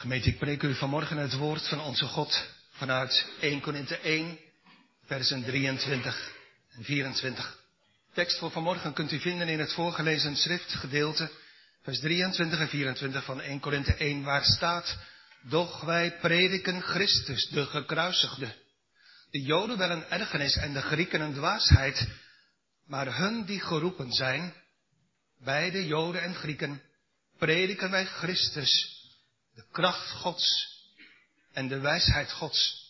Gemeente, ik preek u vanmorgen het woord van onze God vanuit 1 Korinthe 1, versen 23 en 24. Tekst voor vanmorgen kunt u vinden in het voorgelezen schriftgedeelte, vers 23 en 24 van 1 Korinthe 1, waar staat, doch wij prediken Christus, de gekruisigde. De Joden wel een ergernis en de Grieken een dwaasheid, maar hun die geroepen zijn, beide Joden en Grieken, prediken wij Christus, de kracht Gods en de wijsheid Gods.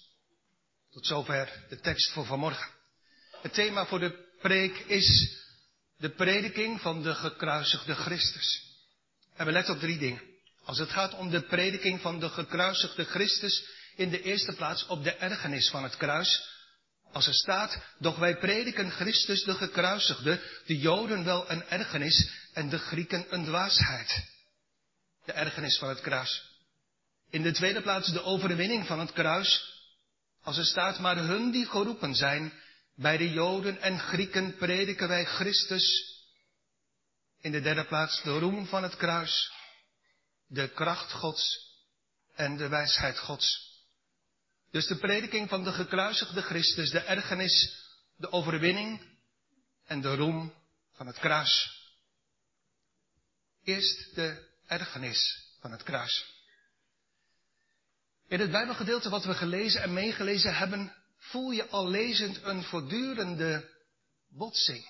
Tot zover de tekst voor vanmorgen. Het thema voor de preek is de prediking van de gekruisigde Christus. En we letten op drie dingen. Als het gaat om de prediking van de gekruisigde Christus, in de eerste plaats op de ergernis van het kruis. Als er staat, doch wij prediken Christus de gekruisigde, de Joden wel een ergernis en de Grieken een dwaasheid. De ergernis van het kruis. In de tweede plaats de overwinning van het kruis. Als er staat, maar hun die geroepen zijn, bij de Joden en Grieken prediken wij Christus. In de derde plaats de roem van het kruis, de kracht Gods en de wijsheid Gods. Dus de prediking van de gekruisigde Christus, de ergernis, de overwinning en de roem van het kruis. Eerst de ergernis van het kruis. In het Bijbelgedeelte wat we gelezen en meegelezen hebben, voel je al lezend een voortdurende botsing.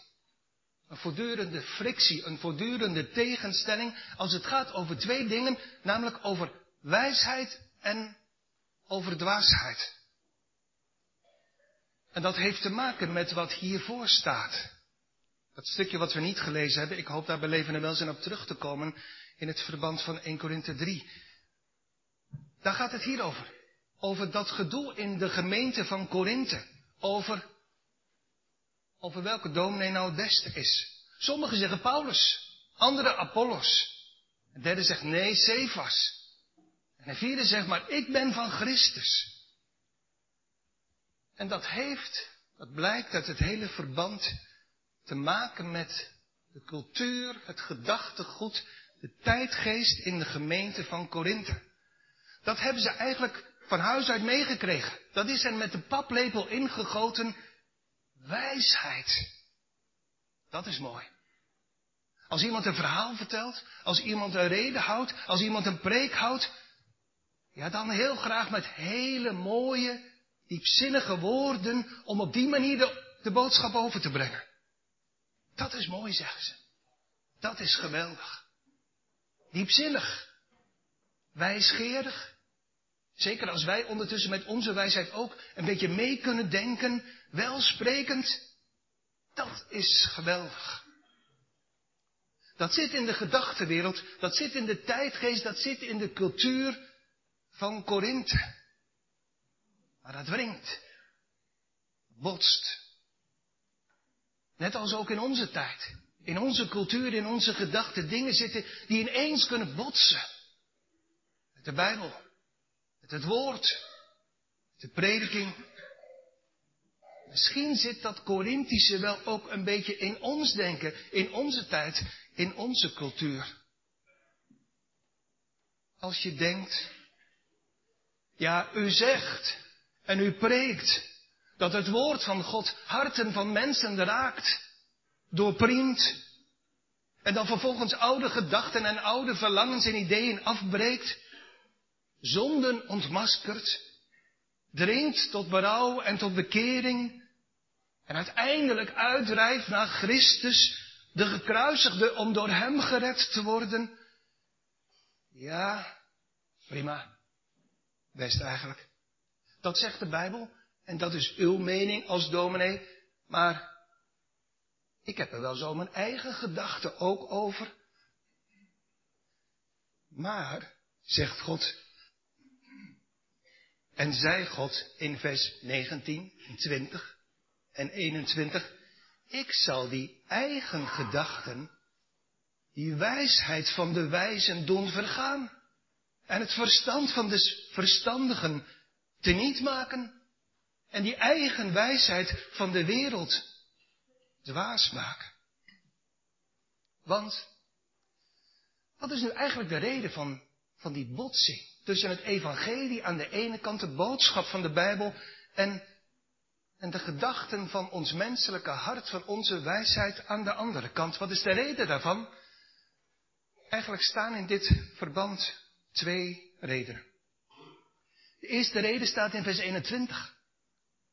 Een voortdurende frictie, een voortdurende tegenstelling als het gaat over twee dingen, namelijk over wijsheid en over dwaasheid. En dat heeft te maken met wat hiervoor staat. Dat stukje wat we niet gelezen hebben, ik hoop daar bij leven en welzijn op terug te komen in het verband van 1 Korinthe 3. Daar gaat het hier over. Over dat gedoe in de gemeente van Korinthe. Over, over welke dominee nou het beste is. Sommigen zeggen Paulus, anderen Apollos. Een derde zegt nee, Cephas. En vierde zegt maar ik ben van Christus. En dat heeft, dat blijkt uit het hele verband te maken met de cultuur, het gedachtegoed, de tijdgeest in de gemeente van Korinthe. Dat hebben ze eigenlijk van huis uit meegekregen. Dat is hen met de paplepel ingegoten wijsheid. Dat is mooi. Als iemand een verhaal vertelt, als iemand een reden houdt, als iemand een preek houdt, ja dan heel graag met hele mooie, diepzinnige woorden om op die manier de, de boodschap over te brengen. Dat is mooi, zeggen ze. Dat is geweldig. Diepzinnig. Wijsgerig. Zeker als wij ondertussen met onze wijsheid ook een beetje mee kunnen denken, welsprekend. Dat is geweldig. Dat zit in de gedachtenwereld, dat zit in de tijdgeest, dat zit in de cultuur van Korinthe. Maar dat wringt, botst. Net als ook in onze tijd. In onze cultuur, in onze gedachten, dingen zitten die ineens kunnen botsen. Met de Bijbel, met het woord, de prediking. Misschien zit dat Corinthische wel ook een beetje in ons denken, in onze tijd, in onze cultuur. Als je denkt, ja, u zegt en u preekt dat het woord van God harten van mensen raakt, doorpriemt, en dan vervolgens oude gedachten en oude verlangens en ideeën afbreekt, zonden ontmaskert, dringt tot berouw en tot bekering, en uiteindelijk uitdrijft naar Christus, de gekruisigde, om door hem gered te worden. Ja, prima. Best eigenlijk. Dat zegt de Bijbel. En dat is uw mening als dominee. Maar ik heb er wel zo mijn eigen gedachten ook over. Maar, zegt God. En zei God in vers 19, 20 en 21. Ik zal die eigen gedachten, die wijsheid van de wijzen doen vergaan. En het verstand van de verstandigen teniet maken. En die eigen wijsheid van de wereld dwaas maken. Want, wat is nu eigenlijk de reden van, van die botsing? Tussen het evangelie aan de ene kant, de boodschap van de Bijbel, en, en de gedachten van ons menselijke hart, van onze wijsheid aan de andere kant. Wat is de reden daarvan? Eigenlijk staan in dit verband twee redenen. De eerste reden staat in vers 21.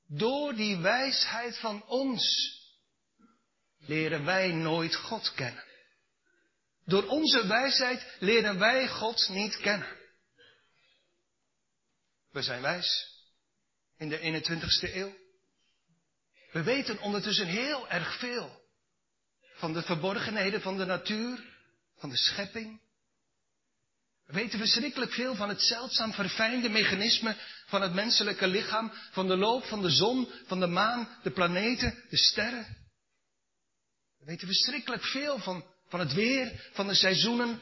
Door die wijsheid van ons leren wij nooit God kennen. Door onze wijsheid leren wij God niet kennen. We zijn wijs in de 21ste eeuw. We weten ondertussen heel erg veel van de verborgenheden van de natuur, van de schepping. We weten verschrikkelijk veel van het zeldzaam verfijnde mechanisme van het menselijke lichaam, van de loop van de zon, van de maan, de planeten, de sterren. We weten verschrikkelijk veel van, van het weer, van de seizoenen.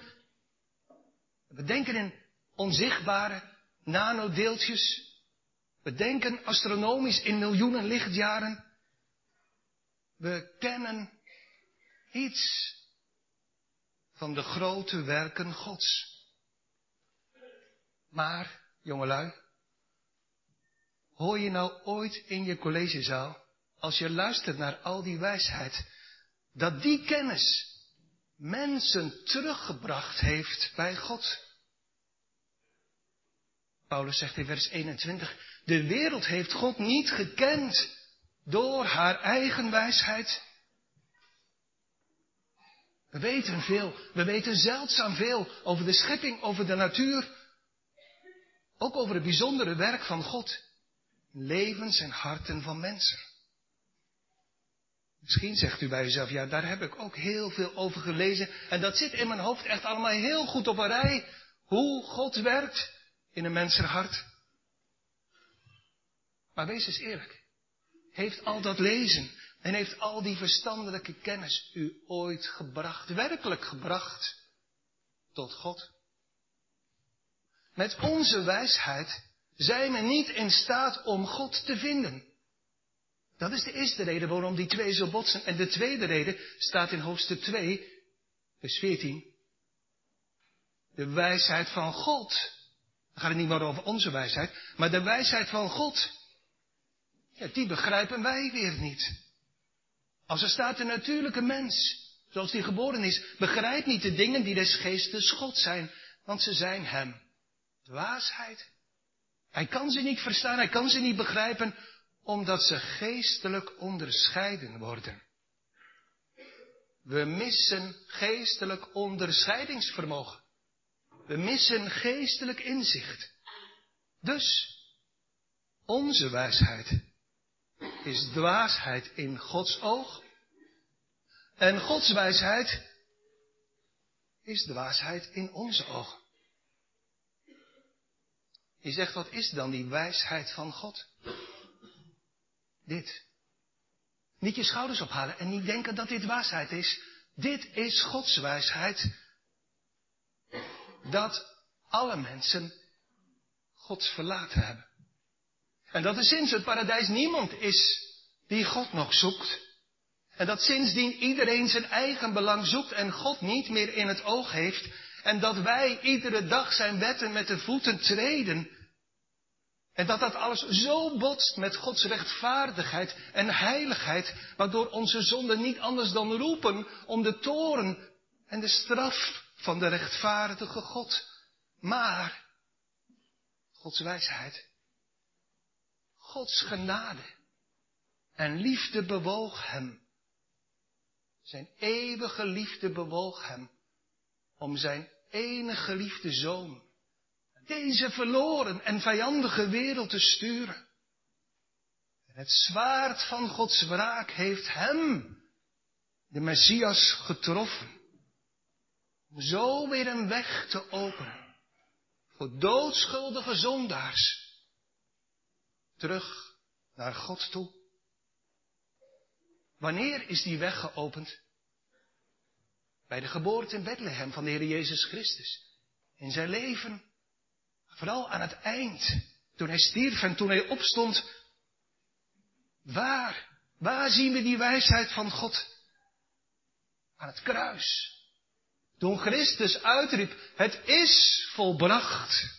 We denken in onzichtbare nanodeeltjes. We denken astronomisch in miljoenen lichtjaren. We kennen iets van de grote werken Gods. Maar, jongelui, hoor je nou ooit in je collegezaal, als je luistert naar al die wijsheid, dat die kennis mensen teruggebracht heeft bij God? Paulus zegt in vers 21, de wereld heeft God niet gekend door haar eigen wijsheid. We weten veel, we weten zeldzaam veel over de schepping, over de natuur, ook over het bijzondere werk van God levens en harten van mensen. Misschien zegt u bij uzelf, ja, daar heb ik ook heel veel over gelezen en dat zit in mijn hoofd echt allemaal heel goed op een rij. Hoe God werkt in een mensenhart. Maar wees eens eerlijk. Heeft al dat lezen en heeft al die verstandelijke kennis u ooit gebracht, werkelijk gebracht, tot God? Met onze wijsheid zijn we niet in staat om God te vinden. Dat is de eerste reden waarom die twee zo botsen. En de tweede reden staat in hoofdstuk 2, vers 14. De wijsheid van God. Dan gaat het niet meer over onze wijsheid, maar de wijsheid van God. Ja, die begrijpen wij weer niet. Als er staat een natuurlijke mens, zoals die geboren is, begrijpt niet de dingen die des geestes God zijn, want ze zijn hem dwaasheid. Hij kan ze niet verstaan, hij kan ze niet begrijpen, omdat ze geestelijk onderscheiden worden. We missen geestelijk onderscheidingsvermogen. We missen geestelijk inzicht. Dus, onze wijsheid is dwaasheid in Gods oog. En Gods wijsheid is dwaasheid in onze ogen. Je zegt, wat is dan die wijsheid van God? Dit. Niet je schouders ophalen en niet denken dat dit wijsheid is. Dit is Gods wijsheid. Dat alle mensen Gods verlaten hebben. En dat er sinds het paradijs niemand is die God nog zoekt. En dat sindsdien iedereen zijn eigen belang zoekt en God niet meer in het oog heeft. En dat wij iedere dag zijn wetten met de voeten treden. En dat dat alles zo botst met Gods rechtvaardigheid en heiligheid, waardoor onze zonden niet anders dan roepen om de toren en de straf van de rechtvaardige God. Maar Gods wijsheid, Gods genade en liefde bewoog hem. Zijn eeuwige liefde bewoog hem om zijn enige geliefde zoon deze verloren en vijandige wereld te sturen. het zwaard van Gods wraak heeft hem, de Messias, getroffen. Zo weer een weg te openen voor doodschuldige zondaars. Terug naar God toe. Wanneer is die weg geopend? Bij de geboorte in Bethlehem van de Heer Jezus Christus. In zijn leven Vooral aan het eind, toen hij stierf en toen hij opstond. Waar, waar zien we die wijsheid van God? Aan het kruis. Toen Christus uitriep, het is volbracht.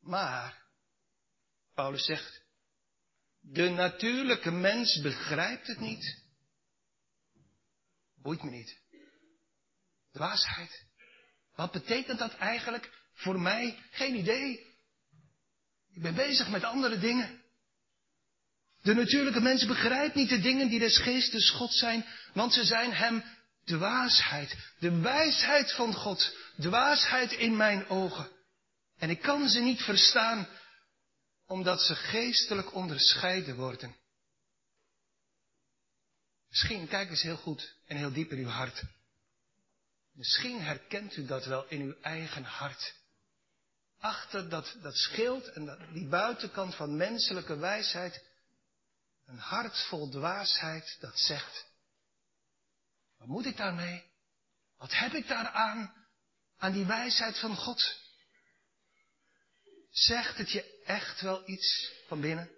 Maar, Paulus zegt, de natuurlijke mens begrijpt het niet. Boeit me niet. Dwaasheid. Wat betekent dat eigenlijk voor mij? Geen idee. Ik ben bezig met andere dingen. De natuurlijke mens begrijpt niet de dingen die des geestes God zijn, want ze zijn hem dwaasheid. De wijsheid van God, dwaasheid in mijn ogen. En ik kan ze niet verstaan, omdat ze geestelijk onderscheiden worden. Misschien, kijk eens heel goed en heel diep in uw hart. Misschien herkent u dat wel in uw eigen hart. Achter dat, dat schild en dat, die buitenkant van menselijke wijsheid, een hart vol dwaasheid dat zegt, wat moet ik daarmee? Wat heb ik daaraan, aan die wijsheid van God? Zegt het je echt wel iets van binnen?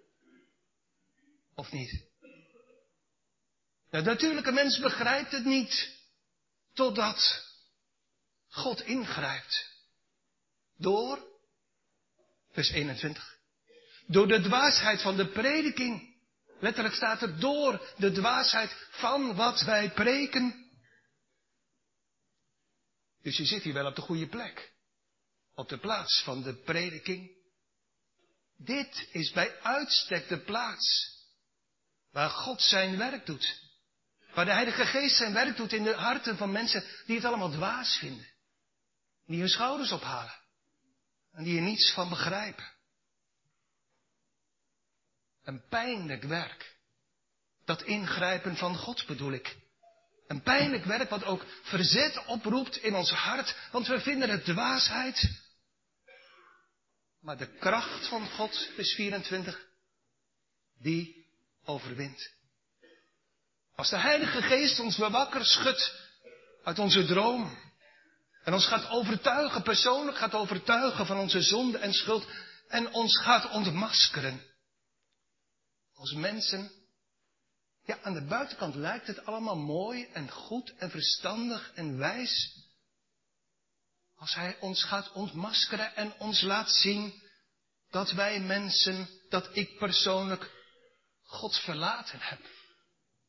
Of niet? De natuurlijke mens begrijpt het niet, totdat God ingrijpt. Door, vers 21, door de dwaasheid van de prediking. Letterlijk staat er door de dwaasheid van wat wij preken. Dus je zit hier wel op de goede plek. Op de plaats van de prediking. Dit is bij uitstek de plaats waar God zijn werk doet. Waar de Heilige Geest zijn werk doet in de harten van mensen die het allemaal dwaas vinden. Die hun schouders ophalen. En die er niets van begrijpen. Een pijnlijk werk. Dat ingrijpen van God bedoel ik. Een pijnlijk werk wat ook verzet oproept in ons hart, want we vinden het dwaasheid. Maar de kracht van God, vers 24, die overwint. Als de Heilige Geest ons weer wakker schudt uit onze droom. En ons gaat overtuigen, persoonlijk gaat overtuigen van onze zonde en schuld. En ons gaat ontmaskeren. Als mensen, ja, aan de buitenkant lijkt het allemaal mooi en goed en verstandig en wijs. Als Hij ons gaat ontmaskeren en ons laat zien dat wij mensen, dat ik persoonlijk God verlaten heb.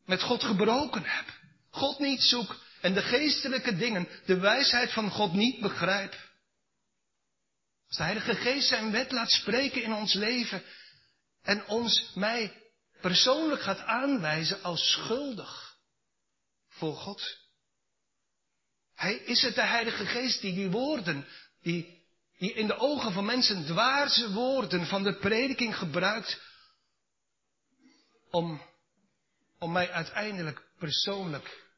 Met God gebroken heb. God niet zoek en de geestelijke dingen, de wijsheid van God niet begrijp. Als de Heilige Geest zijn wet laat spreken in ons leven en ons, mij persoonlijk gaat aanwijzen als schuldig voor God. Hij is het de Heilige Geest die die woorden, die, die in de ogen van mensen dwaarse woorden van de prediking gebruikt om, om mij uiteindelijk persoonlijk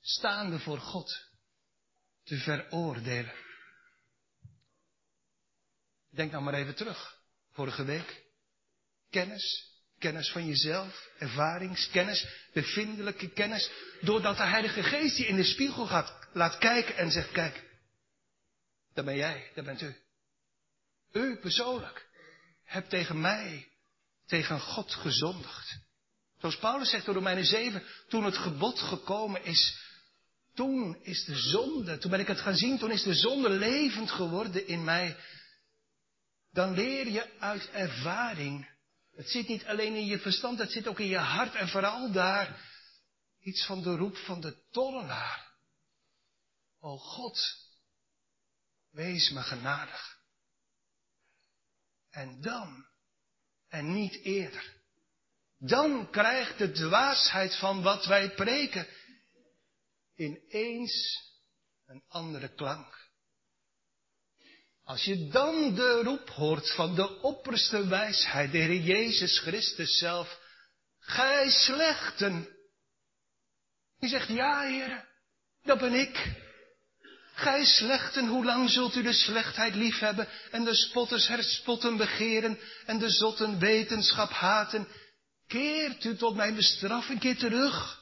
staande voor God te veroordelen. Denk nou maar even terug. Vorige week. Kennis. Kennis van jezelf. Ervaringskennis. Bevindelijke kennis. Doordat de Heilige Geest je in de spiegel gaat, laat kijken en zegt, kijk. Dat ben jij. Dat bent u. U persoonlijk hebt tegen mij, tegen God gezondigd. Zoals Paulus zegt door Romeinen 7, toen het gebod gekomen is, toen is de zonde, toen ben ik het gaan zien, toen is de zonde levend geworden in mij. Dan leer je uit ervaring. Het zit niet alleen in je verstand, het zit ook in je hart en vooral daar iets van de roep van de tollenaar. O God, wees me genadig. En dan, en niet eerder, dan krijgt de dwaasheid van wat wij preken ineens een andere klank. Als je dan de roep hoort van de opperste wijsheid, de Heer Jezus Christus zelf, gij slechten. Je zegt, ja Heer, dat ben ik. Gij slechten, hoe lang zult u de slechtheid liefhebben en de spotters herspotten begeren en de zotten wetenschap haten? Keert u tot mijn bestraffing keer terug.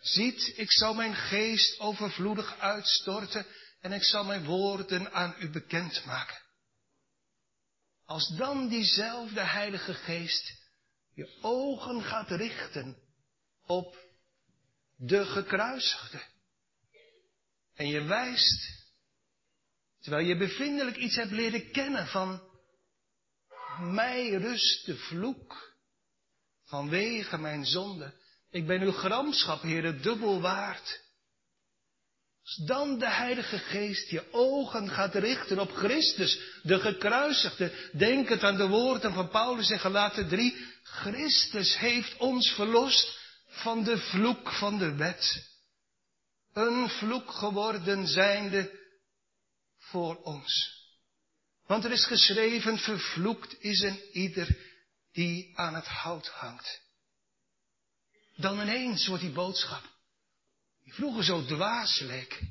Ziet, ik zal mijn geest overvloedig uitstorten en ik zal mijn woorden aan u bekendmaken. Als dan diezelfde Heilige Geest je ogen gaat richten op de gekruisigde. En je wijst, terwijl je bevindelijk iets hebt leren kennen van mij rust de vloek vanwege mijn zonde. Ik ben uw gramschap, Heere, dubbel waard. Als dan de Heilige Geest je ogen gaat richten op Christus, de gekruisigde, denkend aan de woorden van Paulus in Galaten 3, Christus heeft ons verlost van de vloek van de wet. Een vloek geworden zijnde voor ons. Want er is geschreven, vervloekt is een ieder die aan het hout hangt. Dan ineens wordt die boodschap, die vroeger zo leek,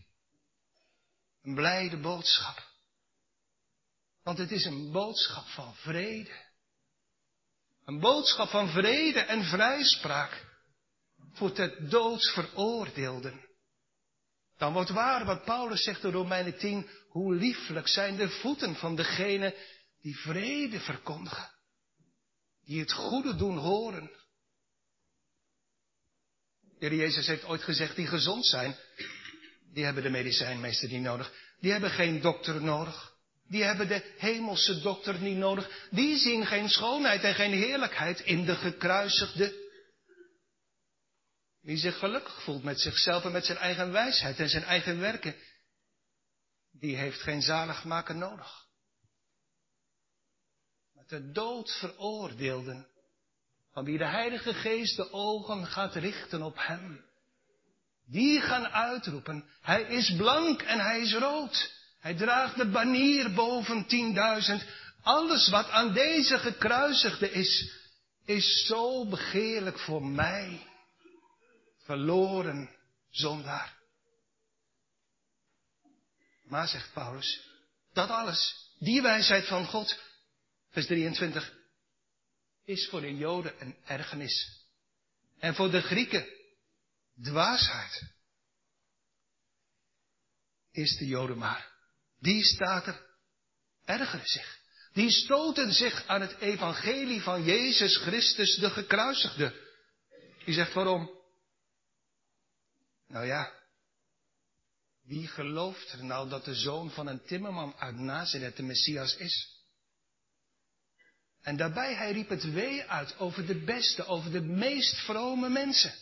een blijde boodschap. Want het is een boodschap van vrede. Een boodschap van vrede en vrijspraak voor ter doods veroordeelden. Dan wordt waar wat Paulus zegt in Romeinen 10, hoe lieflijk zijn de voeten van degene die vrede verkondigen, die het goede doen horen. De Heer Jezus heeft ooit gezegd, die gezond zijn, die hebben de medicijnmeester niet nodig. Die hebben geen dokter nodig. Die hebben de hemelse dokter niet nodig. Die zien geen schoonheid en geen heerlijkheid in de gekruisigde. Wie zich gelukkig voelt met zichzelf en met zijn eigen wijsheid en zijn eigen werken, die heeft geen zaligmaker nodig. Met de dood veroordeelden, van wie de Heilige Geest de ogen gaat richten op hem. Die gaan uitroepen, hij is blank en hij is rood. Hij draagt de banier boven tienduizend. Alles wat aan deze gekruisigde is, is zo begeerlijk voor mij. Verloren zondaar. Maar, zegt Paulus, dat alles, die wijsheid van God, vers 23, is voor de Joden een ergernis. En voor de Grieken dwaasheid. Is de Joden maar. Die staat er, ergeren zich. Die stoten zich aan het evangelie van Jezus Christus, de gekruisigde. Die zegt waarom? Nou ja, wie gelooft er nou dat de zoon van een timmerman uit Nazareth de Messias is? En daarbij, hij riep het wee uit over de beste, over de meest vrome mensen.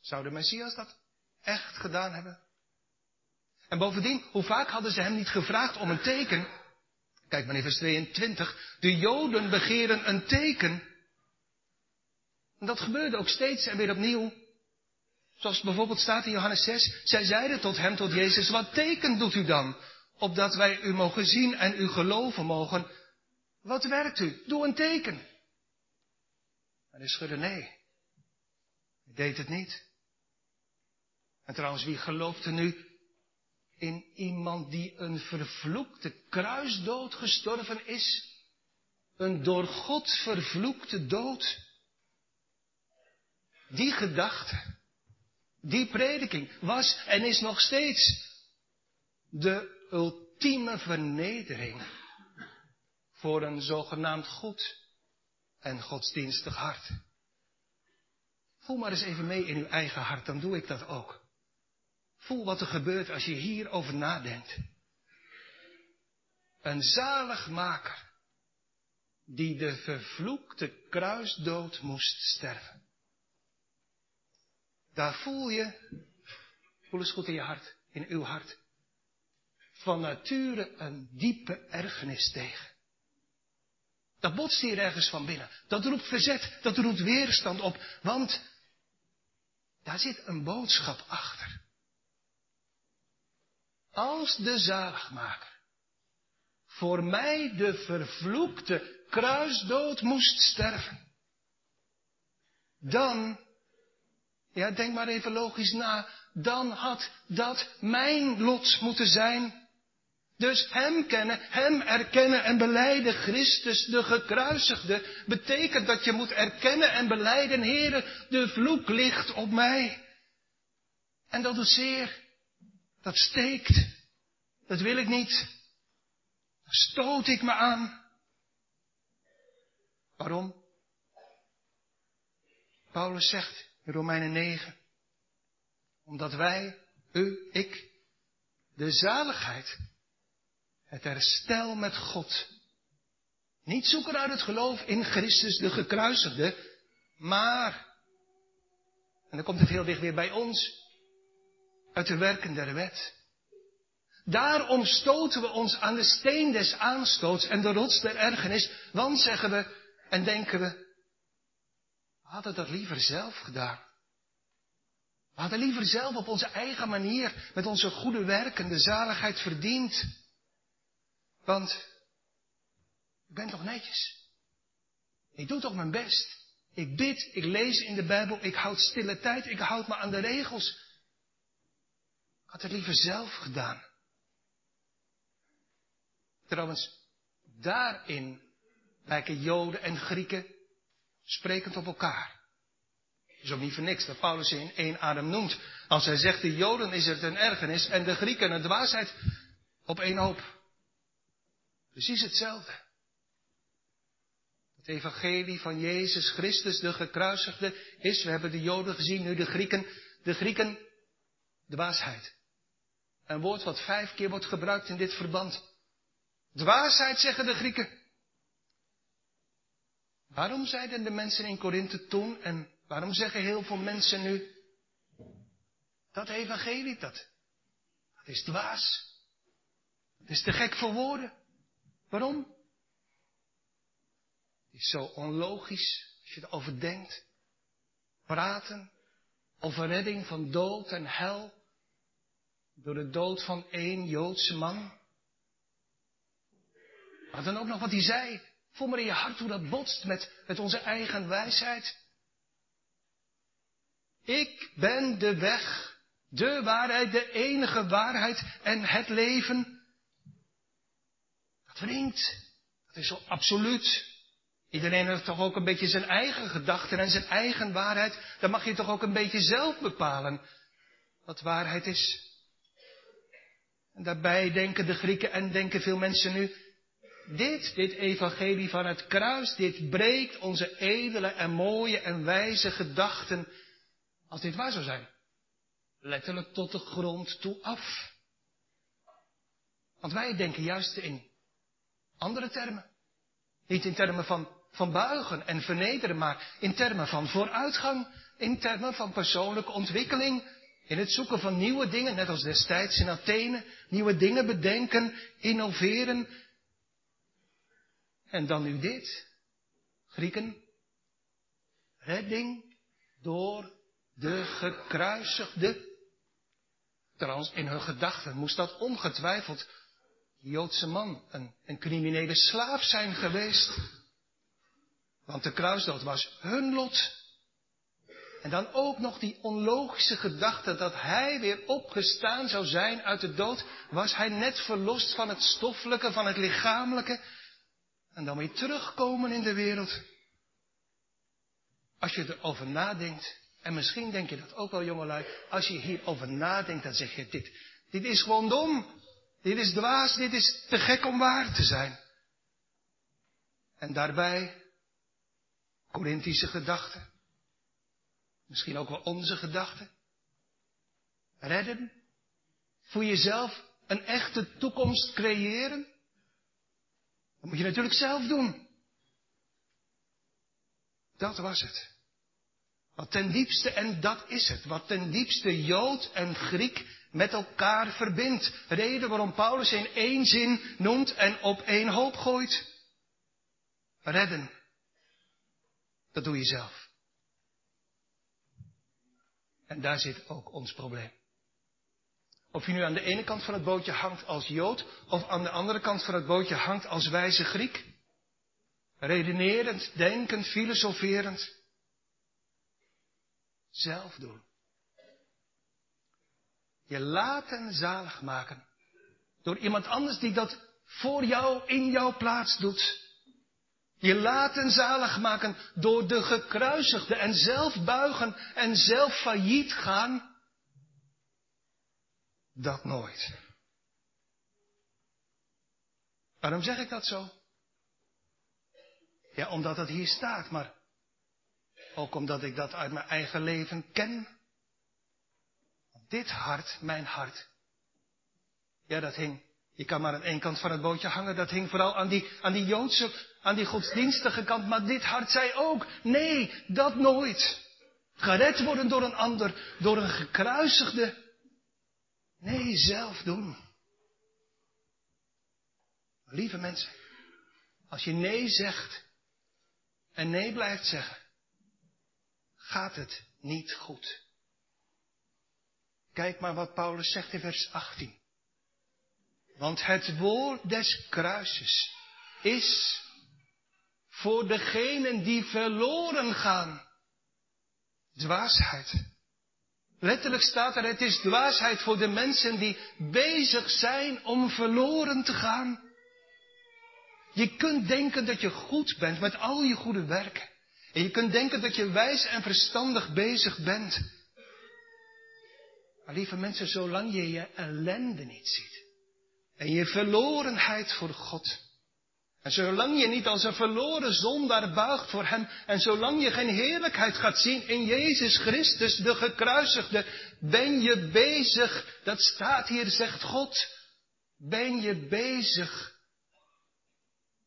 Zou de Messias dat echt gedaan hebben? En bovendien, hoe vaak hadden ze hem niet gevraagd om een teken? Kijk maar in vers 22. De Joden begeren een teken. En dat gebeurde ook steeds en weer opnieuw. Zoals bijvoorbeeld staat in Johannes 6. Zij zeiden tot hem, tot Jezus, wat teken doet u dan? Opdat wij u mogen zien en u geloven mogen. Wat werkt u? Doe een teken. En hij schudde nee. Hij deed het niet. En trouwens, wie gelooft er nu in iemand die een vervloekte kruisdood gestorven is? Een door God vervloekte dood? Die gedachte die prediking was en is nog steeds de ultieme vernedering voor een zogenaamd goed en godsdienstig hart. Voel maar eens even mee in uw eigen hart, dan doe ik dat ook. Voel wat er gebeurt als je hierover nadenkt. Een zaligmaker die de vervloekte kruisdood moest sterven. Daar voel je, voel eens goed in je hart, in uw hart, van nature een diepe ergernis tegen. Dat botst hier ergens van binnen. Dat roept verzet, dat roept weerstand op, want daar zit een boodschap achter. Als de zaligmaker voor mij de vervloekte kruisdood moest sterven, dan ja, denk maar even logisch na. Dan had dat mijn lot moeten zijn. Dus hem kennen, hem erkennen en beleiden, Christus de gekruisigde, betekent dat je moet erkennen en beleiden, Heere, de vloek ligt op mij. En dat doet zeer, dat steekt, dat wil ik niet, daar stoot ik me aan. Waarom? Paulus zegt, in Romeinen 9. Omdat wij, u, ik, de zaligheid, het herstel met God Niet zoeken uit het geloof in Christus de gekruisigde, maar, en dan komt het heel dicht weer bij ons, uit de werken der wet. Daarom stoten we ons aan de steen des aanstoots en de rots der ergernis, want zeggen we en denken we, we hadden dat liever zelf gedaan. We hadden liever zelf op onze eigen manier, met onze goede werken, de zaligheid verdiend. Want ik ben toch netjes. Ik doe toch mijn best. Ik bid, ik lees in de Bijbel, ik houd stille tijd, ik houd me aan de regels. Ik had het liever zelf gedaan. Trouwens, daarin lijken Joden en Grieken sprekend op elkaar. Is ook niet voor niks dat Paulus ze in één adem noemt. Als hij zegt de Joden is het een ergernis en de Grieken een dwaasheid op één hoop. Precies hetzelfde. Het evangelie van Jezus Christus, de gekruisigde, is, we hebben de Joden gezien, nu de Grieken, de Grieken, dwaasheid. Een woord wat vijf keer wordt gebruikt in dit verband. Dwaasheid, zeggen de Grieken. Waarom zeiden de mensen in Korinthe toen en waarom zeggen heel veel mensen nu dat evangelie dat? Dat is dwaas. Het is te gek voor woorden. Waarom? Het is zo onlogisch als je erover denkt. Praten over redding van dood en hel door de dood van één Joodse man. Maar dan ook nog wat hij zei. Voel maar in je hart hoe dat botst met, met onze eigen wijsheid. Ik ben de weg, de waarheid, de enige waarheid en het leven. Dat. Dat is zo absoluut. Iedereen heeft toch ook een beetje zijn eigen gedachten en zijn eigen waarheid. Dan mag je toch ook een beetje zelf bepalen wat waarheid is. En daarbij denken de Grieken en denken veel mensen nu, dit, dit evangelie van het kruis, dit breekt onze edele en mooie en wijze gedachten, als dit waar zou zijn, letterlijk tot de grond toe af. Want wij denken juist in andere termen. Niet in termen van, van buigen en vernederen, maar in termen van vooruitgang, in termen van persoonlijke ontwikkeling, in het zoeken van nieuwe dingen, net als destijds in Athene, nieuwe dingen bedenken, innoveren, en dan nu dit. Grieken. Redding door de gekruisigde. Trouwens, in hun gedachten moest dat ongetwijfeld Joodse man, een, een criminele slaaf zijn geweest. Want de kruisdood was hun lot. En dan ook nog die onlogische gedachte dat hij weer opgestaan zou zijn uit de dood. Was hij net verlost van het stoffelijke, van het lichamelijke. En dan weer terugkomen in de wereld. Als je erover nadenkt, en misschien denk je dat ook wel jongelui, als je hierover nadenkt, dan zeg je dit, dit is gewoon dom. Dit is dwaas, dit is te gek om waar te zijn. En daarbij Corinthische gedachten. Misschien ook wel onze gedachten. Redden. Voor jezelf een echte toekomst creëren. Dat moet je natuurlijk zelf doen. Dat was het. Wat ten diepste, en dat is het, wat ten diepste Jood en Griek met elkaar verbindt. Reden waarom Paulus in één zin noemt en op één hoop gooit. Redden. Dat doe je zelf. En daar zit ook ons probleem. Of je nu aan de ene kant van het bootje hangt als Jood, of aan de andere kant van het bootje hangt als wijze Griek. Redenerend, denkend, filosoferend. Zelf doen. Je laten zalig maken. Door iemand anders die dat voor jou in jouw plaats doet. Je laten zalig maken door de gekruisigde en zelf buigen en zelf failliet gaan dat nooit. Waarom zeg ik dat zo? Ja, omdat het hier staat, maar ook omdat ik dat uit mijn eigen leven ken. Dit hart, mijn hart, ja, dat hing Je kan maar aan één kant van het bootje hangen. Dat hing vooral aan die, aan die Joodse, aan die godsdienstige kant. Maar dit hart zei ook, nee, dat nooit. Gered worden door een ander, door een gekruisigde. Nee, zelf doen. Lieve mensen, als je nee zegt en nee blijft zeggen, gaat het niet goed. Kijk maar wat Paulus zegt in vers 18. Want het woord des kruises is voor degenen die verloren gaan dwaasheid. Letterlijk staat er, het is dwaasheid voor de mensen die bezig zijn om verloren te gaan. Je kunt denken dat je goed bent met al je goede werken. En je kunt denken dat je wijs en verstandig bezig bent. Maar lieve mensen, zolang je je ellende niet ziet. En je verlorenheid voor God. En zolang je niet als een verloren zondaar buigt voor Hem. En zolang je geen heerlijkheid gaat zien in Jezus Christus, de gekruisigde. Ben je bezig, dat staat hier, zegt God. Ben je bezig.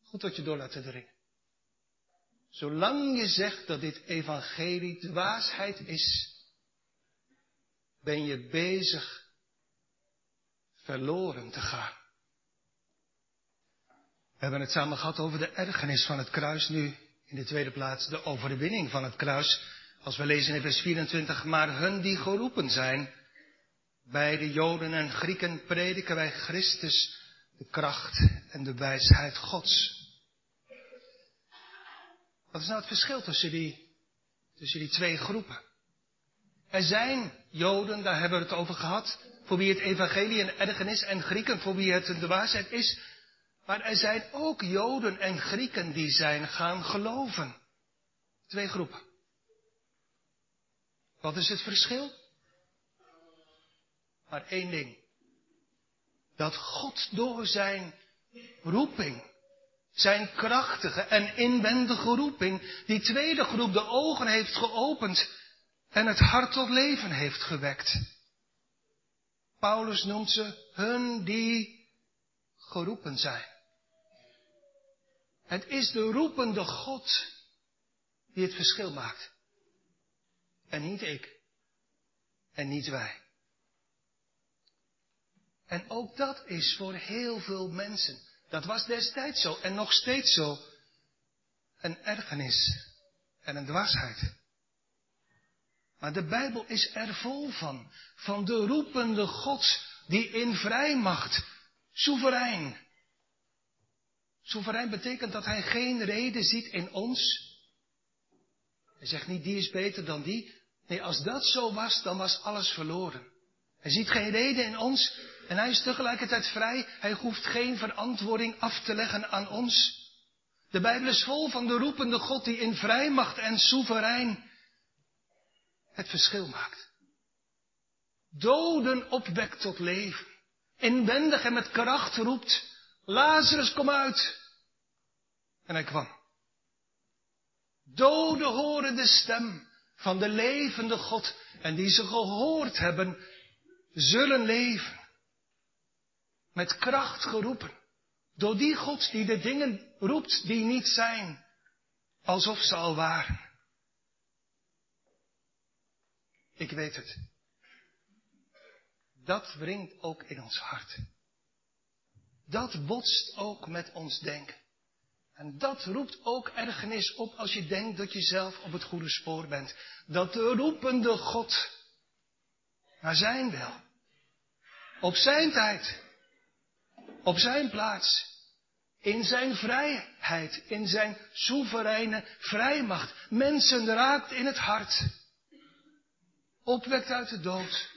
Goed tot je door laten dringen. Zolang je zegt dat dit evangelie dwaasheid is, ben je bezig verloren te gaan. We hebben het samen gehad over de ergernis van het kruis. Nu in de tweede plaats de overwinning van het kruis. Als we lezen in vers 24, maar hun die geroepen zijn, bij de Joden en Grieken prediken wij Christus, de kracht en de wijsheid Gods. Wat is nou het verschil tussen die, tussen die twee groepen? Er zijn Joden, daar hebben we het over gehad, voor wie het evangelie een ergernis en Grieken voor wie het de waarheid is. Maar er zijn ook Joden en Grieken die zijn gaan geloven. Twee groepen. Wat is het verschil? Maar één ding. Dat God door zijn roeping, zijn krachtige en inwendige roeping, die tweede groep de ogen heeft geopend en het hart tot leven heeft gewekt. Paulus noemt ze hun die geroepen zijn. Het is de roepende God die het verschil maakt. En niet ik. En niet wij. En ook dat is voor heel veel mensen. Dat was destijds zo en nog steeds zo. Een ergernis en een dwaasheid. Maar de Bijbel is er vol van. Van de roepende God die in vrijmacht, soeverein, Soeverein betekent dat hij geen reden ziet in ons. Hij zegt niet die is beter dan die. Nee, als dat zo was, dan was alles verloren. Hij ziet geen reden in ons en hij is tegelijkertijd vrij. Hij hoeft geen verantwoording af te leggen aan ons. De Bijbel is vol van de roepende God die in vrijmacht en soeverein het verschil maakt. Doden opwekt tot leven. Inwendig en met kracht roept, Lazarus kom uit. En hij kwam. Doden horen de stem van de levende God. En die ze gehoord hebben, zullen leven. Met kracht geroepen. Door die God die de dingen roept die niet zijn. Alsof ze al waren. Ik weet het. Dat wringt ook in ons hart. Dat botst ook met ons denken. En dat roept ook ergernis op als je denkt dat je zelf op het goede spoor bent. Dat de roepende God naar zijn wil, op zijn tijd, op zijn plaats, in zijn vrijheid, in zijn soevereine vrijmacht, mensen raakt in het hart, opwekt uit de dood,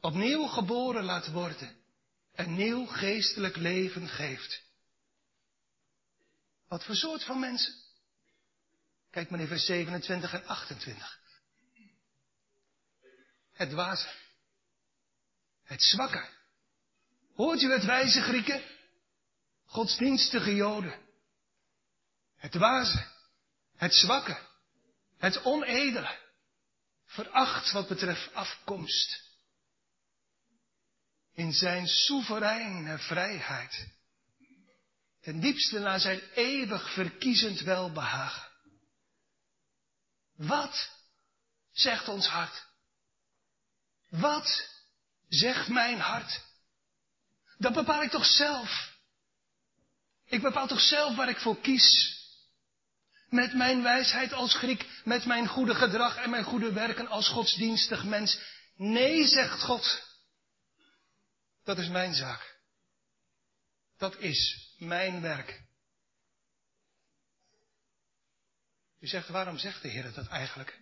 opnieuw geboren laat worden, en nieuw geestelijk leven geeft. Wat voor soort van mensen? Kijk maar in vers 27 en 28. Het dwaze. Het zwakke. Hoort u het wijze Grieken? Godsdienstige Joden. Het dwaze. Het zwakke. Het onedele. Veracht wat betreft afkomst. in zijn soevereine vrijheid. Ten diepste naar zijn eeuwig verkiezend welbehagen. Wat zegt ons hart? Wat zegt mijn hart? Dat bepaal ik toch zelf. Ik bepaal toch zelf waar ik voor kies. Met mijn wijsheid als Griek, met mijn goede gedrag en mijn goede werken als godsdienstig mens. Nee, zegt God. Dat is mijn zaak. Dat is mijn werk. U zegt, waarom zegt de Heer dat eigenlijk?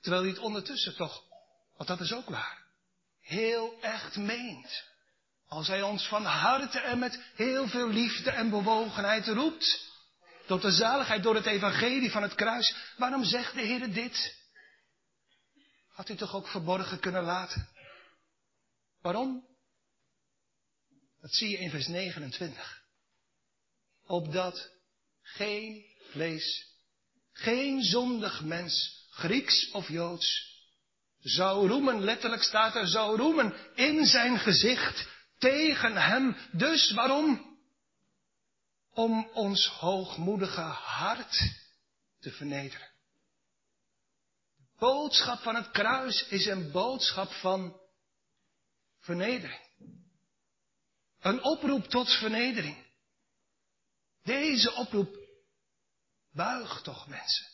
Terwijl hij het ondertussen toch, want dat is ook waar, heel echt meent. Als hij ons van harte en met heel veel liefde en bewogenheid roept. Tot de zaligheid door het evangelie van het kruis. Waarom zegt de Heer dit? Had hij toch ook verborgen kunnen laten? Waarom? Dat zie je in vers 29. Opdat geen vlees, geen zondig mens, Grieks of Joods, zou roemen, letterlijk staat er, zou roemen in zijn gezicht tegen hem. Dus waarom? Om ons hoogmoedige hart te vernederen. De boodschap van het kruis is een boodschap van vernedering. Een oproep tot vernedering. Deze oproep buigt toch mensen.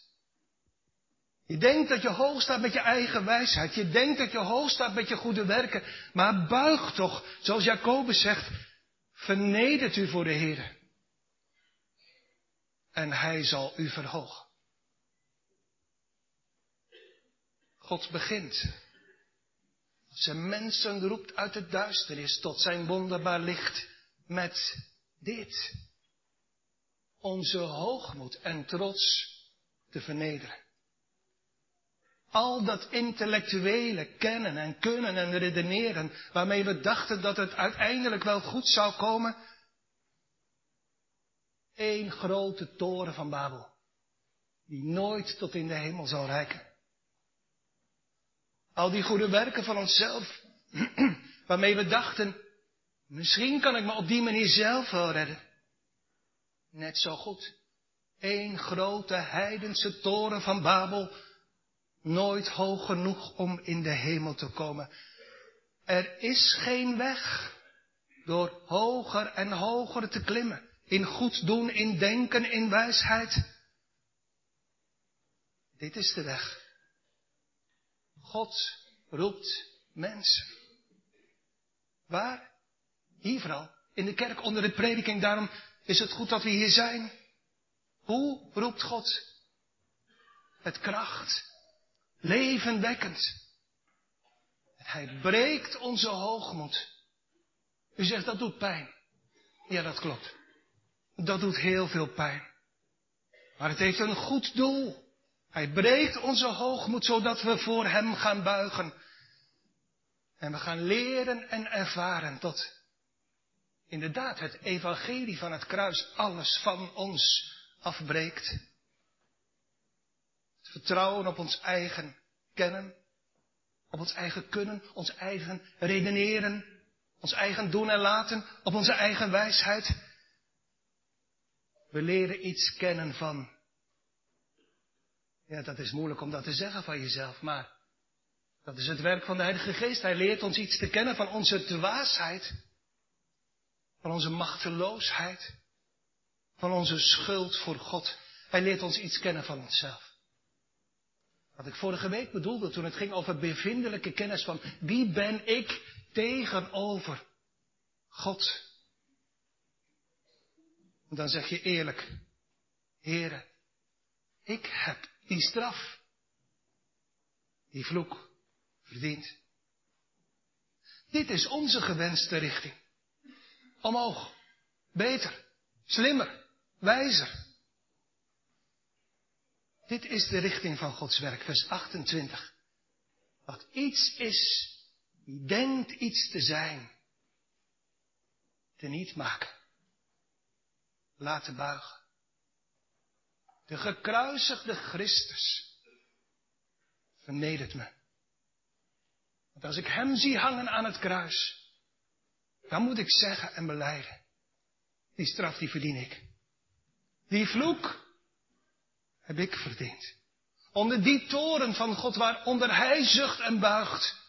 Je denkt dat je hoog staat met je eigen wijsheid. Je denkt dat je hoog staat met je goede werken. Maar buig toch, zoals Jacobus zegt, vernedert u voor de Heer. En hij zal u verhogen. God begint. Zijn mensen roept uit de duisternis tot zijn wonderbaar licht met dit. Onze hoogmoed en trots te vernederen. Al dat intellectuele kennen en kunnen en redeneren, waarmee we dachten dat het uiteindelijk wel goed zou komen. Eén grote toren van Babel, die nooit tot in de hemel zal reiken. Al die goede werken van onszelf, waarmee we dachten, misschien kan ik me op die manier zelf wel redden. Net zo goed. Eén grote heidense toren van Babel, nooit hoog genoeg om in de hemel te komen. Er is geen weg door hoger en hoger te klimmen. In goed doen, in denken, in wijsheid. Dit is de weg. God roept mensen. Waar? Hier vooral. In de kerk onder de prediking. Daarom is het goed dat we hier zijn. Hoe roept God? Met kracht levenwekkend. Hij breekt onze hoogmoed. U zegt dat doet pijn. Ja, dat klopt. Dat doet heel veel pijn. Maar het heeft een goed doel. Hij breekt onze hoogmoed zodat we voor Hem gaan buigen. En we gaan leren en ervaren dat inderdaad het evangelie van het kruis alles van ons afbreekt. Vertrouwen op ons eigen kennen, op ons eigen kunnen, ons eigen redeneren, ons eigen doen en laten, op onze eigen wijsheid. We leren iets kennen van. Ja, dat is moeilijk om dat te zeggen van jezelf, maar dat is het werk van de Heilige Geest. Hij leert ons iets te kennen van onze dwaasheid, van onze machteloosheid, van onze schuld voor God. Hij leert ons iets kennen van onszelf. Wat ik vorige week bedoelde toen het ging over bevindelijke kennis van wie ben ik tegenover God. En dan zeg je eerlijk, Heere, ik heb die straf, die vloek verdiend. Dit is onze gewenste richting. Omhoog, beter, slimmer, wijzer. Dit is de richting van Gods werk, vers 28. Wat iets is, die denkt iets te zijn, te niet maken. Laten buigen. De gekruisigde Christus vernedert me. Want als ik Hem zie hangen aan het kruis, dan moet ik zeggen en beleiden. Die straf die verdien ik. Die vloek heb ik verdiend. Onder die toren van God waaronder hij zucht en buigt.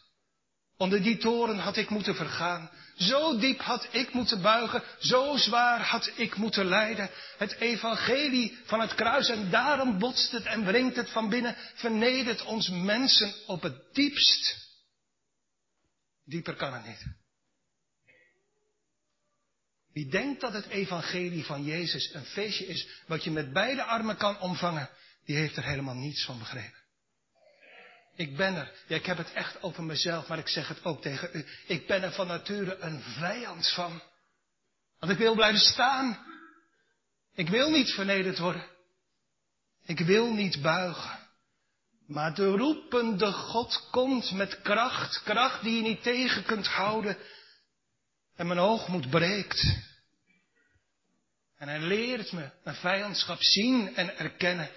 Onder die toren had ik moeten vergaan. Zo diep had ik moeten buigen. Zo zwaar had ik moeten lijden. Het evangelie van het kruis. En daarom botst het en wringt het van binnen. Vernedert ons mensen op het diepst. Dieper kan het niet. Wie denkt dat het evangelie van Jezus een feestje is wat je met beide armen kan omvangen, die heeft er helemaal niets van begrepen. Ik ben er. Ja, ik heb het echt over mezelf, maar ik zeg het ook tegen u. Ik ben er van nature een vijand van. Want ik wil blijven staan. Ik wil niet vernederd worden. Ik wil niet buigen. Maar de roepende God komt met kracht, kracht die je niet tegen kunt houden. En mijn oogmoed breekt. En hij leert me mijn vijandschap zien en erkennen.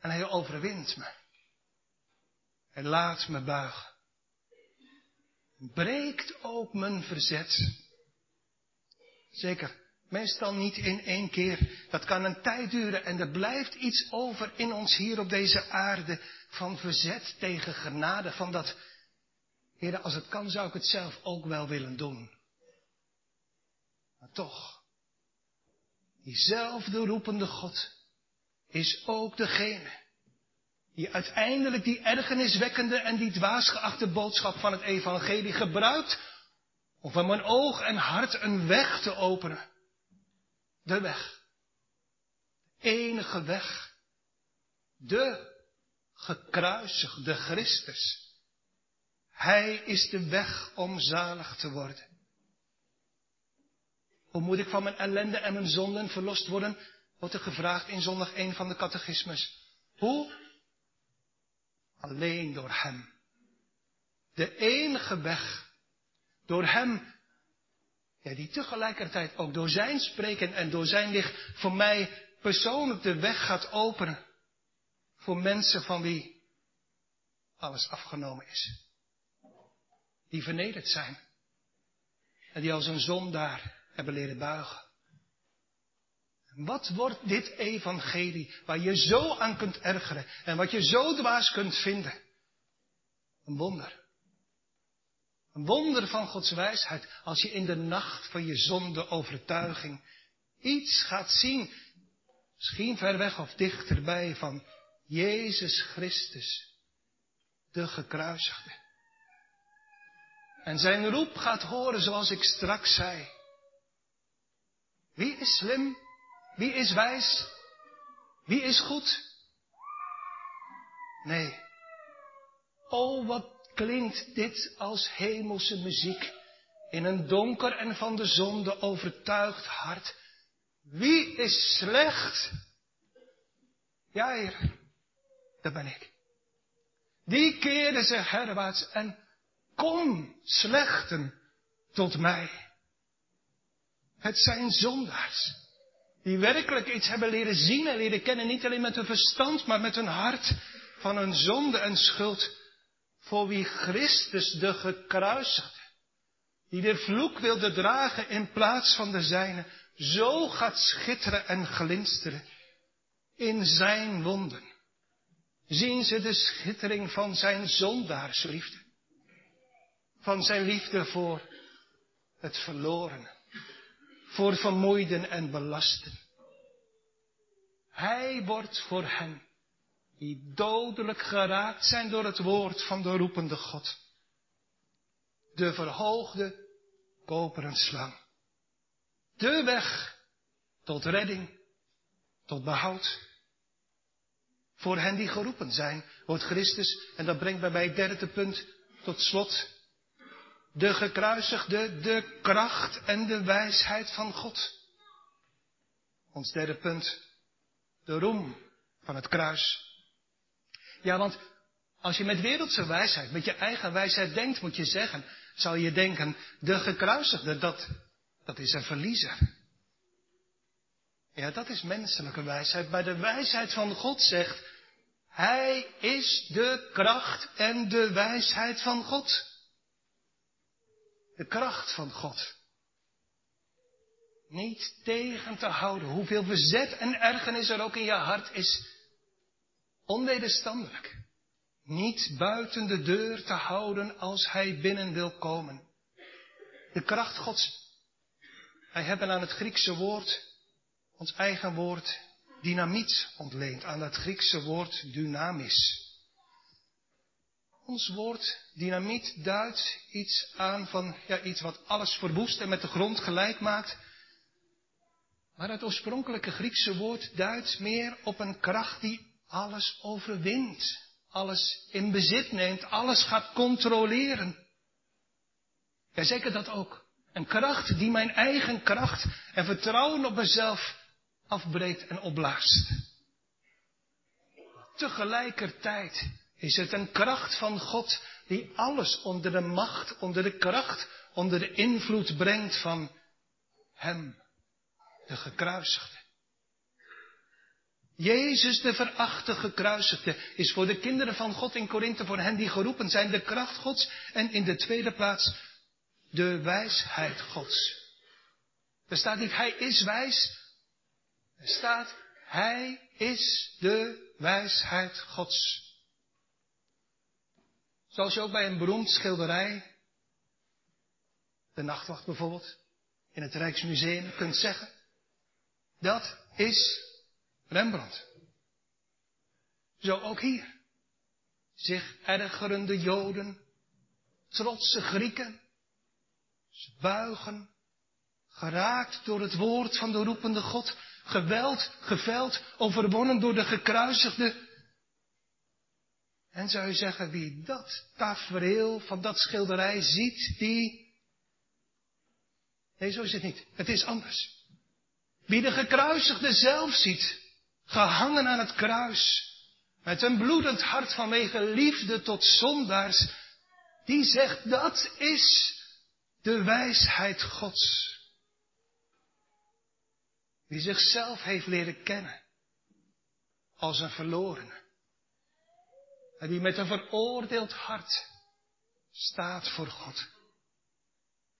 En hij overwint me. Hij laat me buigen. Breekt ook mijn verzet. Zeker, meestal niet in één keer. Dat kan een tijd duren en er blijft iets over in ons hier op deze aarde van verzet tegen genade. Van dat, heren, als het kan zou ik het zelf ook wel willen doen. Maar toch, diezelfde roepende God is ook degene die uiteindelijk die ergerniswekkende en die dwaasgeachte boodschap van het evangelie gebruikt om van mijn oog en hart een weg te openen. De weg. De enige weg. De gekruisigde Christus. Hij is de weg om zalig te worden. Hoe moet ik van mijn ellende en mijn zonden verlost worden? Wordt er gevraagd in zondag 1 van de catechismus. Hoe? Alleen door Hem. De enige weg. Door Hem. Ja, die tegelijkertijd ook door Zijn spreken en door Zijn licht voor mij persoonlijk de weg gaat openen. Voor mensen van wie alles afgenomen is. Die vernederd zijn. En die als een zondaar hebben leren buigen. Wat wordt dit evangelie waar je zo aan kunt ergeren en wat je zo dwaas kunt vinden? Een wonder. Een wonder van Gods wijsheid als je in de nacht van je zonde overtuiging iets gaat zien, misschien ver weg of dichterbij, van Jezus Christus, de gekruisigde. En zijn roep gaat horen zoals ik straks zei. Wie is slim? Wie is wijs? Wie is goed? Nee. Oh, wat klinkt dit als hemelse muziek in een donker en van de zonde overtuigd hart. Wie is slecht? Ja, Heer, dat ben ik. Die keerde zich herwaarts en kom slechten tot mij. Het zijn zondaars die werkelijk iets hebben leren zien en leren kennen, niet alleen met hun verstand, maar met hun hart van hun zonde en schuld, voor wie Christus de gekruisigde, die de vloek wilde dragen in plaats van de zijne, zo gaat schitteren en glinsteren in zijn wonden. Zien ze de schittering van zijn zondaarsliefde, van zijn liefde voor het verlorene voor vermoeiden en belasten. Hij wordt voor hen die dodelijk geraakt zijn door het woord van de roepende God. De verhoogde koperen slang. De weg tot redding, tot behoud. Voor hen die geroepen zijn, wordt Christus, en dat brengt mij bij het derde punt tot slot, de gekruisigde, de kracht en de wijsheid van God. Ons derde punt, de roem van het kruis. Ja, want als je met wereldse wijsheid, met je eigen wijsheid denkt, moet je zeggen, zou je denken, de gekruisigde, dat, dat is een verliezer. Ja, dat is menselijke wijsheid. Maar de wijsheid van God zegt, Hij is de kracht en de wijsheid van God. De kracht van God. Niet tegen te houden. Hoeveel verzet en ergernis er ook in je hart is. Onwederstandelijk. Niet buiten de deur te houden als hij binnen wil komen. De kracht Gods. Wij hebben aan het Griekse woord, ons eigen woord, dynamiet ontleend. Aan het Griekse woord dynamis. Ons woord dynamiet duidt iets aan van ja, iets wat alles verwoest en met de grond gelijk maakt. Maar het oorspronkelijke Griekse woord duidt meer op een kracht die alles overwint, alles in bezit neemt, alles gaat controleren. Ja, zeker dat ook. Een kracht die mijn eigen kracht en vertrouwen op mezelf afbreekt en opblaast. Tegelijkertijd is het een kracht van God die alles onder de macht, onder de kracht, onder de invloed brengt van Hem, de gekruisigde. Jezus, de verachte gekruisigde, is voor de kinderen van God in Korinthe, voor hen die geroepen zijn, de kracht Gods en in de tweede plaats de wijsheid Gods. Er staat niet, Hij is wijs. Er staat, Hij is de wijsheid Gods. Zoals je ook bij een beroemd schilderij, de nachtwacht bijvoorbeeld, in het Rijksmuseum kunt zeggen, dat is Rembrandt. Zo ook hier. Zich ergerende Joden, trotse Grieken, ze buigen, geraakt door het woord van de roepende God, geweld, geveld, overwonnen door de gekruisigde. En zou je zeggen, wie dat tafereel van dat schilderij ziet, die... Nee, zo is het niet. Het is anders. Wie de gekruisigde zelf ziet, gehangen aan het kruis, met een bloedend hart vanwege liefde tot zondaars, die zegt dat is de wijsheid Gods. Die zichzelf heeft leren kennen als een verlorene. En die met een veroordeeld hart staat voor God.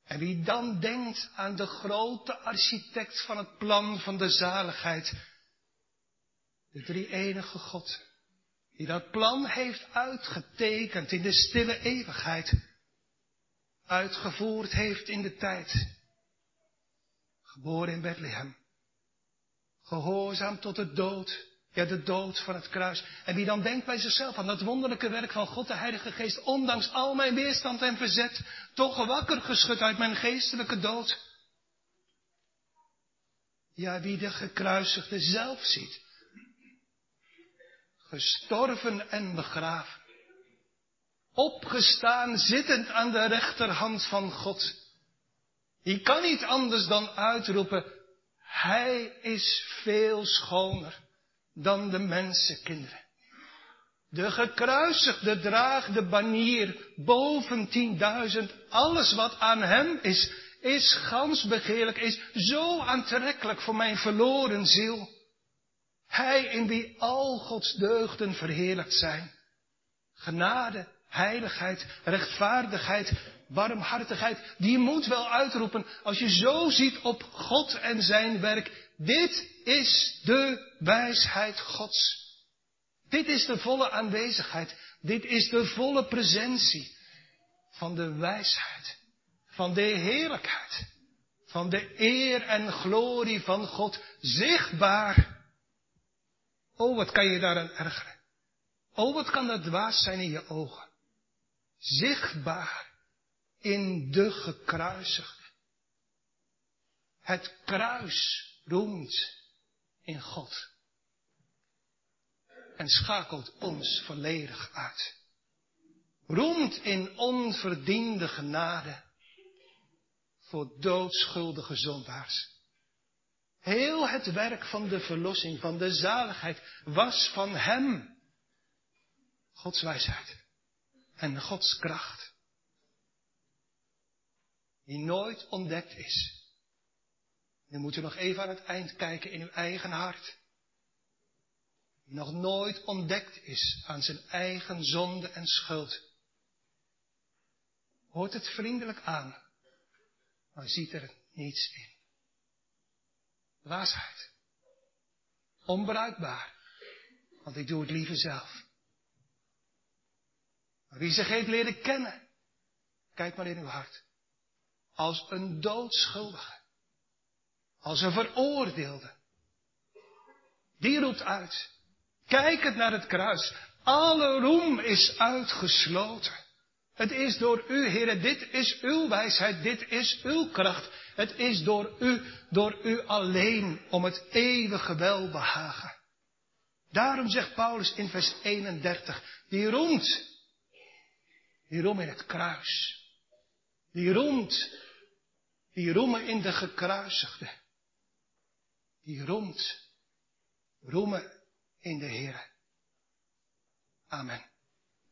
En wie dan denkt aan de grote architect van het plan van de zaligheid, de drie enige God, die dat plan heeft uitgetekend in de stille eeuwigheid, uitgevoerd heeft in de tijd, geboren in Bethlehem, gehoorzaam tot de dood, ja de dood van het kruis. En wie dan denkt bij zichzelf aan dat wonderlijke werk van God de Heilige Geest, ondanks al mijn weerstand en verzet, toch wakker geschud uit mijn geestelijke dood. Ja, wie de gekruisigde zelf ziet, gestorven en begraven. Opgestaan, zittend aan de rechterhand van God. Die kan niet anders dan uitroepen, Hij is veel schoner dan de mensenkinderen. De gekruisigde draagt de banier boven tienduizend. Alles wat aan hem is, is gans begeerlijk, is zo aantrekkelijk voor mijn verloren ziel. Hij in wie al Gods deugden verheerlijkt zijn. Genade, heiligheid, rechtvaardigheid, barmhartigheid. Die moet wel uitroepen als je zo ziet op God en zijn werk. Dit is de wijsheid Gods. Dit is de volle aanwezigheid. Dit is de volle presentie van de wijsheid, van de heerlijkheid, van de eer en glorie van God zichtbaar Oh, wat kan je daaraan ergeren? Oh, wat kan dat dwaas zijn in je ogen? Zichtbaar in de gekruisigde. Het kruis roemt in God. En schakelt ons volledig uit. Roemt in onverdiende genade voor doodschuldige zondaars. Heel het werk van de verlossing, van de zaligheid, was van Hem. Gods wijsheid en Gods kracht. Die nooit ontdekt is. Nu moet u nog even aan het eind kijken in uw eigen hart. Die nog nooit ontdekt is aan zijn eigen zonde en schuld. Hoort het vriendelijk aan maar ziet er niets in. Waasheid. Onbruikbaar, want ik doe het liever zelf. Maar wie zich heeft leren kennen, kijk maar in uw hart, als een doodschuldige, als een veroordeelde, die roept uit, kijk het naar het kruis, alle roem is uitgesloten. Het is door u, Heer, dit is uw wijsheid, dit is uw kracht. Het is door u, door u alleen om het eeuwige welbehagen. Daarom zegt Paulus in vers 31, die roemt, die roemt in het kruis. Die roemt, die roemen in de gekruisigde. Die roemt, roemen in de Heer. Amen.